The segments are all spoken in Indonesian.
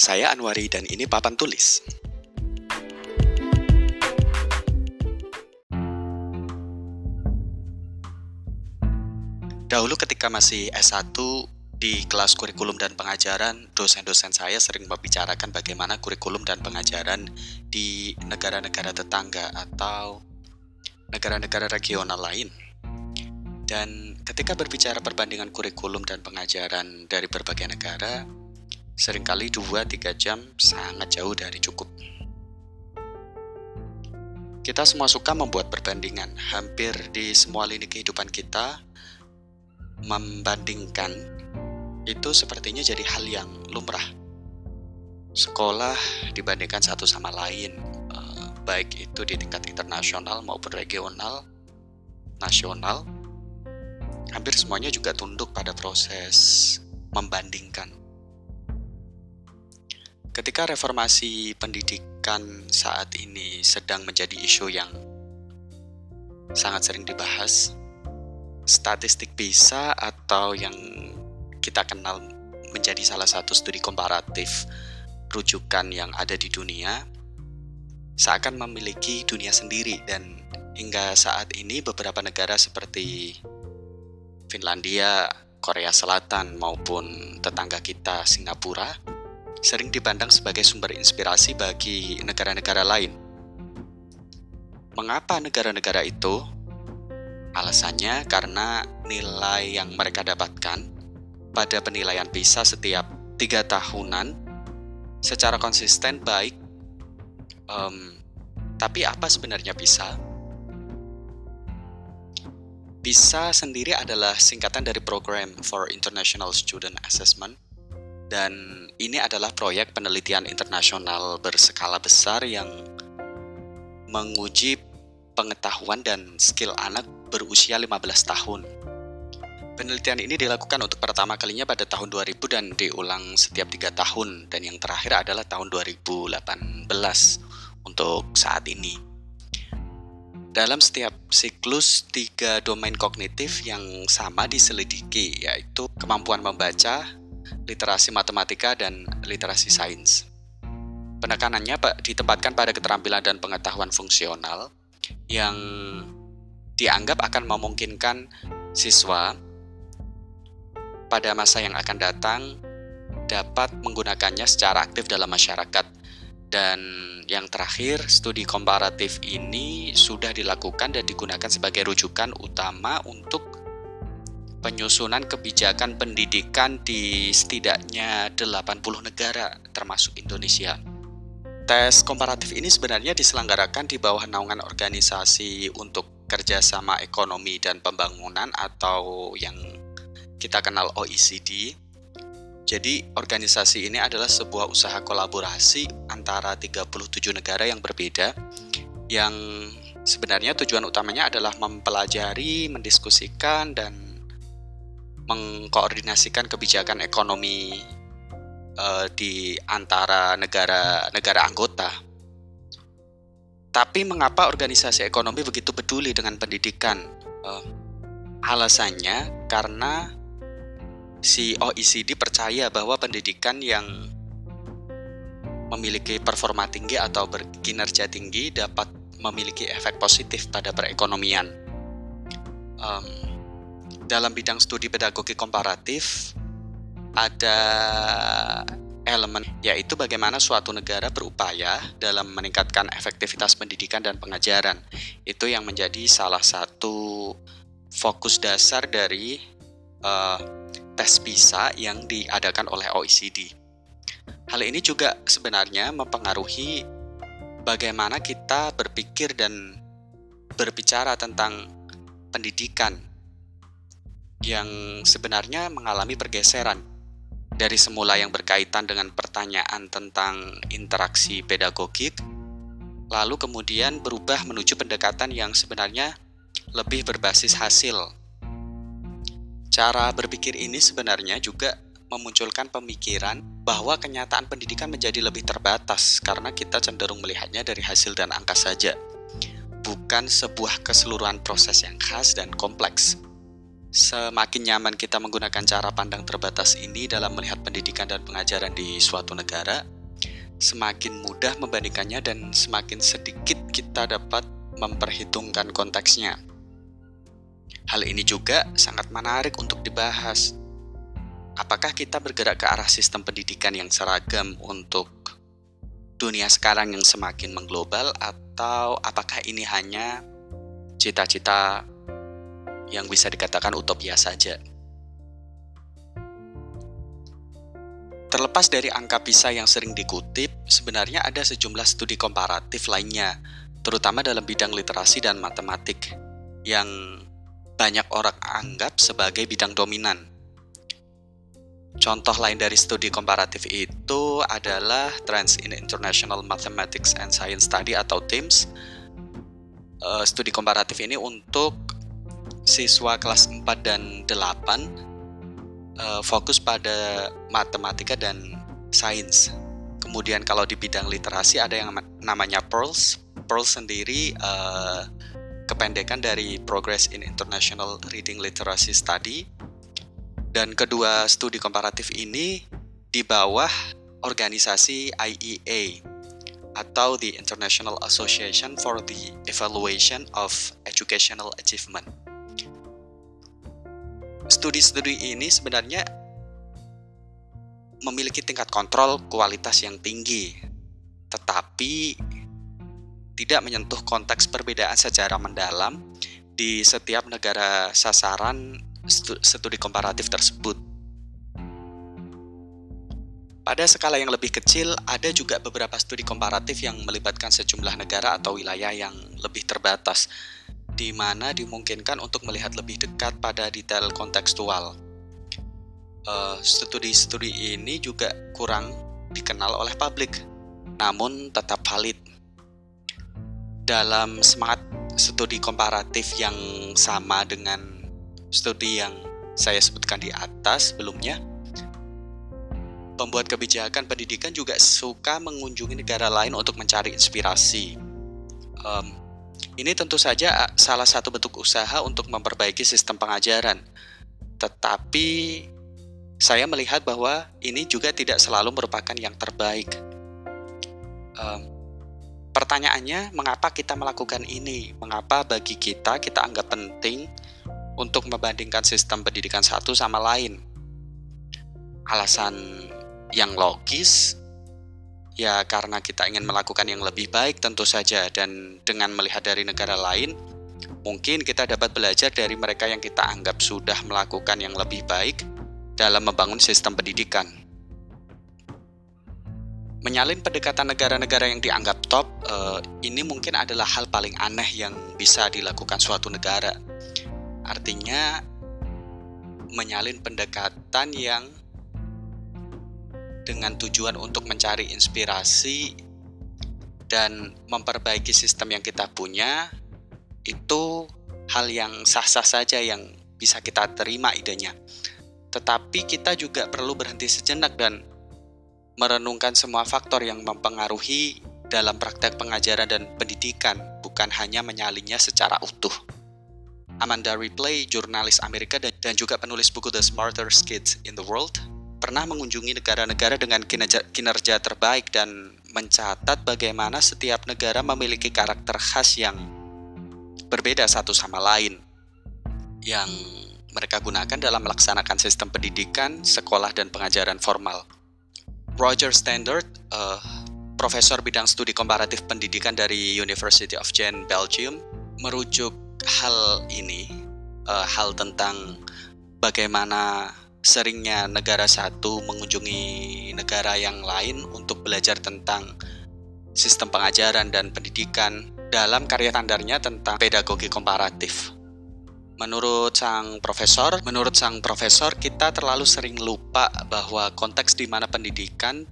Saya Anwari dan ini papan tulis. Dahulu ketika masih S1 di kelas kurikulum dan pengajaran, dosen-dosen saya sering membicarakan bagaimana kurikulum dan pengajaran di negara-negara tetangga atau negara-negara regional lain. Dan ketika berbicara perbandingan kurikulum dan pengajaran dari berbagai negara, sering kali 2-3 jam sangat jauh dari cukup. Kita semua suka membuat perbandingan. Hampir di semua lini kehidupan kita, membandingkan itu sepertinya jadi hal yang lumrah. Sekolah dibandingkan satu sama lain, eh, baik itu di tingkat internasional maupun regional, nasional, hampir semuanya juga tunduk pada proses membandingkan. Ketika reformasi pendidikan saat ini sedang menjadi isu yang sangat sering dibahas, statistik PISA atau yang kita kenal menjadi salah satu studi komparatif rujukan yang ada di dunia seakan memiliki dunia sendiri. Dan hingga saat ini beberapa negara seperti Finlandia, Korea Selatan maupun tetangga kita Singapura sering dipandang sebagai sumber inspirasi bagi negara-negara lain. Mengapa negara-negara itu Alasannya karena nilai yang mereka dapatkan pada penilaian PISA setiap tiga tahunan secara konsisten baik. Um, tapi apa sebenarnya PISA? PISA sendiri adalah singkatan dari Program for International Student Assessment dan ini adalah proyek penelitian internasional berskala besar yang menguji pengetahuan dan skill anak berusia 15 tahun. Penelitian ini dilakukan untuk pertama kalinya pada tahun 2000 dan diulang setiap tiga tahun dan yang terakhir adalah tahun 2018 untuk saat ini. Dalam setiap siklus tiga domain kognitif yang sama diselidiki yaitu kemampuan membaca, literasi matematika, dan literasi sains. Penekanannya ditempatkan pada keterampilan dan pengetahuan fungsional yang dianggap akan memungkinkan siswa pada masa yang akan datang dapat menggunakannya secara aktif dalam masyarakat. Dan yang terakhir, studi komparatif ini sudah dilakukan dan digunakan sebagai rujukan utama untuk penyusunan kebijakan pendidikan di setidaknya 80 negara termasuk Indonesia. Tes komparatif ini sebenarnya diselenggarakan di bawah naungan organisasi untuk kerjasama ekonomi dan pembangunan atau yang kita kenal OECD. Jadi organisasi ini adalah sebuah usaha kolaborasi antara 37 negara yang berbeda yang sebenarnya tujuan utamanya adalah mempelajari, mendiskusikan dan mengkoordinasikan kebijakan ekonomi uh, di antara negara-negara anggota tapi mengapa organisasi ekonomi begitu peduli dengan pendidikan? Uh, alasannya karena si OECD percaya bahwa pendidikan yang memiliki performa tinggi atau berkinerja tinggi dapat memiliki efek positif pada perekonomian. Um, dalam bidang studi pedagogi komparatif, ada elemen yaitu bagaimana suatu negara berupaya dalam meningkatkan efektivitas pendidikan dan pengajaran. Itu yang menjadi salah satu fokus dasar dari uh, tes PISA yang diadakan oleh OECD. Hal ini juga sebenarnya mempengaruhi bagaimana kita berpikir dan berbicara tentang pendidikan yang sebenarnya mengalami pergeseran dari semula yang berkaitan dengan pertanyaan tentang interaksi pedagogik, lalu kemudian berubah menuju pendekatan yang sebenarnya lebih berbasis hasil. Cara berpikir ini sebenarnya juga memunculkan pemikiran bahwa kenyataan pendidikan menjadi lebih terbatas karena kita cenderung melihatnya dari hasil dan angka saja, bukan sebuah keseluruhan proses yang khas dan kompleks. Semakin nyaman kita menggunakan cara pandang terbatas ini dalam melihat pendidikan dan pengajaran di suatu negara, semakin mudah membandingkannya dan semakin sedikit kita dapat memperhitungkan konteksnya. Hal ini juga sangat menarik untuk dibahas. Apakah kita bergerak ke arah sistem pendidikan yang seragam untuk dunia sekarang yang semakin mengglobal, atau apakah ini hanya cita-cita yang bisa dikatakan utopia saja. Terlepas dari angka PISA yang sering dikutip, sebenarnya ada sejumlah studi komparatif lainnya, terutama dalam bidang literasi dan matematik, yang banyak orang anggap sebagai bidang dominan. Contoh lain dari studi komparatif itu adalah Trends in International Mathematics and Science Study atau TIMSS. Uh, studi komparatif ini untuk siswa kelas 4 dan 8 uh, eh, fokus pada matematika dan sains. Kemudian kalau di bidang literasi ada yang namanya PEARLS. PEARLS sendiri uh, kependekan dari Progress in International Reading Literacy Study. Dan kedua studi komparatif ini di bawah organisasi IEA atau the International Association for the Evaluation of Educational Achievement studi-studi ini sebenarnya memiliki tingkat kontrol kualitas yang tinggi, tetapi tidak menyentuh konteks perbedaan secara mendalam di setiap negara sasaran studi komparatif tersebut. Pada skala yang lebih kecil, ada juga beberapa studi komparatif yang melibatkan sejumlah negara atau wilayah yang lebih terbatas, di mana dimungkinkan untuk melihat lebih dekat pada detail kontekstual. Uh, studi-studi ini juga kurang dikenal oleh publik, namun tetap valid. Dalam semangat studi komparatif yang sama dengan studi yang saya sebutkan di atas sebelumnya, pembuat kebijakan pendidikan juga suka mengunjungi negara lain untuk mencari inspirasi. Um, ini tentu saja salah satu bentuk usaha untuk memperbaiki sistem pengajaran. Tetapi saya melihat bahwa ini juga tidak selalu merupakan yang terbaik. Um, pertanyaannya, mengapa kita melakukan ini? Mengapa bagi kita kita anggap penting untuk membandingkan sistem pendidikan satu sama lain? Alasan yang logis Ya, karena kita ingin melakukan yang lebih baik tentu saja dan dengan melihat dari negara lain, mungkin kita dapat belajar dari mereka yang kita anggap sudah melakukan yang lebih baik dalam membangun sistem pendidikan. Menyalin pendekatan negara-negara yang dianggap top, eh, ini mungkin adalah hal paling aneh yang bisa dilakukan suatu negara. Artinya, menyalin pendekatan yang dengan tujuan untuk mencari inspirasi dan memperbaiki sistem yang kita punya itu hal yang sah-sah saja yang bisa kita terima idenya. Tetapi kita juga perlu berhenti sejenak dan merenungkan semua faktor yang mempengaruhi dalam praktek pengajaran dan pendidikan, bukan hanya menyalinnya secara utuh. Amanda Ripley, jurnalis Amerika dan juga penulis buku The Smartest Kids in the World, pernah mengunjungi negara-negara dengan kinerja, kinerja terbaik dan mencatat bagaimana setiap negara memiliki karakter khas yang berbeda satu sama lain yang mereka gunakan dalam melaksanakan sistem pendidikan, sekolah, dan pengajaran formal. Roger Standard, uh, profesor bidang studi komparatif pendidikan dari University of Gent, Belgium, merujuk hal ini, uh, hal tentang bagaimana seringnya negara satu mengunjungi negara yang lain untuk belajar tentang sistem pengajaran dan pendidikan dalam karya tandarnya tentang pedagogi komparatif. Menurut sang profesor, menurut sang profesor kita terlalu sering lupa bahwa konteks di mana pendidikan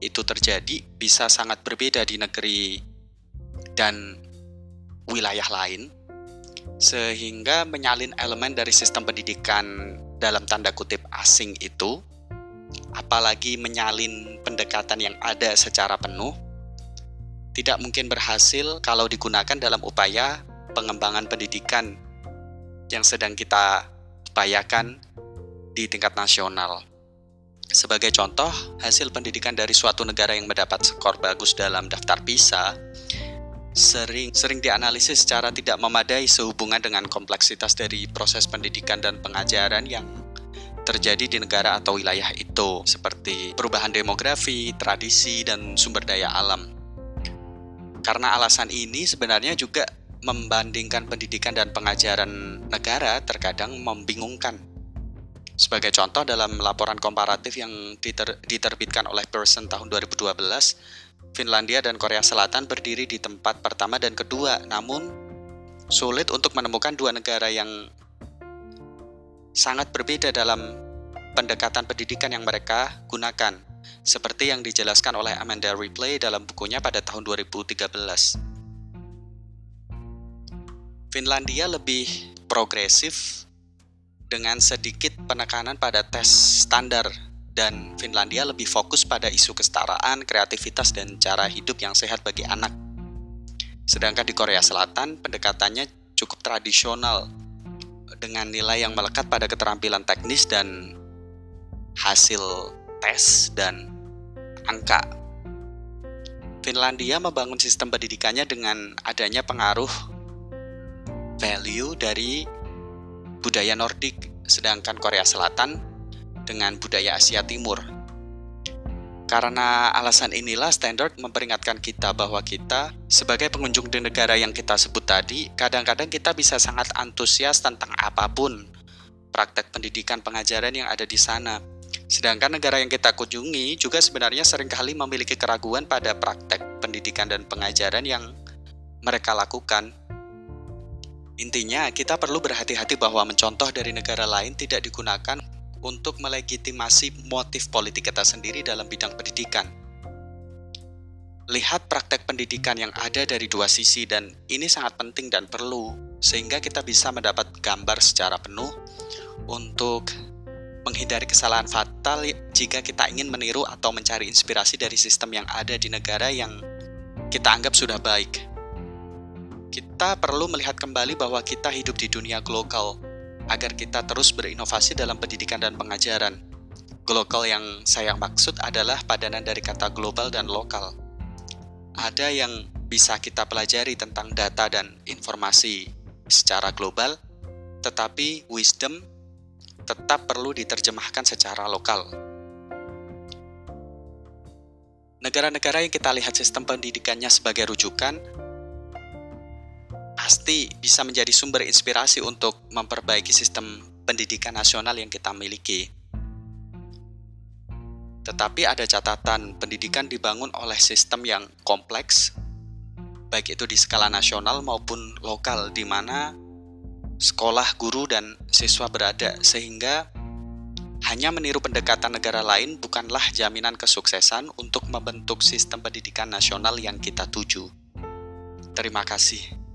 itu terjadi bisa sangat berbeda di negeri dan wilayah lain sehingga menyalin elemen dari sistem pendidikan dalam tanda kutip asing itu, apalagi menyalin pendekatan yang ada secara penuh, tidak mungkin berhasil kalau digunakan dalam upaya pengembangan pendidikan yang sedang kita diupayakan di tingkat nasional. Sebagai contoh, hasil pendidikan dari suatu negara yang mendapat skor bagus dalam daftar PISA sering sering dianalisis secara tidak memadai sehubungan dengan kompleksitas dari proses pendidikan dan pengajaran yang terjadi di negara atau wilayah itu, seperti perubahan demografi, tradisi, dan sumber daya alam. Karena alasan ini sebenarnya juga membandingkan pendidikan dan pengajaran negara terkadang membingungkan. Sebagai contoh dalam laporan komparatif yang diter diterbitkan oleh Pearson tahun 2012, Finlandia dan Korea Selatan berdiri di tempat pertama dan kedua, namun sulit untuk menemukan dua negara yang sangat berbeda dalam pendekatan pendidikan yang mereka gunakan, seperti yang dijelaskan oleh Amanda Ripley dalam bukunya pada tahun 2013. Finlandia lebih progresif dengan sedikit penekanan pada tes standar dan Finlandia lebih fokus pada isu kesetaraan, kreativitas, dan cara hidup yang sehat bagi anak. Sedangkan di Korea Selatan, pendekatannya cukup tradisional dengan nilai yang melekat pada keterampilan teknis dan hasil tes dan angka. Finlandia membangun sistem pendidikannya dengan adanya pengaruh value dari budaya Nordik, sedangkan Korea Selatan dengan budaya Asia Timur. Karena alasan inilah standard memperingatkan kita bahwa kita sebagai pengunjung di negara yang kita sebut tadi, kadang-kadang kita bisa sangat antusias tentang apa pun praktek pendidikan pengajaran yang ada di sana. Sedangkan negara yang kita kunjungi juga sebenarnya sering kali memiliki keraguan pada praktek pendidikan dan pengajaran yang mereka lakukan. Intinya, kita perlu berhati-hati bahwa mencontoh dari negara lain tidak digunakan untuk melegitimasi motif politik kita sendiri dalam bidang pendidikan. Lihat praktek pendidikan yang ada dari dua sisi dan ini sangat penting dan perlu sehingga kita bisa mendapat gambar secara penuh untuk menghindari kesalahan fatal jika kita ingin meniru atau mencari inspirasi dari sistem yang ada di negara yang kita anggap sudah baik. Kita perlu melihat kembali bahwa kita hidup di dunia global agar kita terus berinovasi dalam pendidikan dan pengajaran. Global yang saya maksud adalah padanan dari kata global dan lokal. Ada yang bisa kita pelajari tentang data dan informasi secara global, tetapi wisdom tetap perlu diterjemahkan secara lokal. Negara-negara yang kita lihat sistem pendidikannya sebagai rujukan pasti bisa menjadi sumber inspirasi untuk memperbaiki sistem pendidikan nasional yang kita miliki. Tetapi ada catatan, pendidikan dibangun oleh sistem yang kompleks, baik itu di skala nasional maupun lokal, di mana sekolah, guru, dan siswa berada, sehingga hanya meniru pendekatan negara lain bukanlah jaminan kesuksesan untuk membentuk sistem pendidikan nasional yang kita tuju. Terima kasih.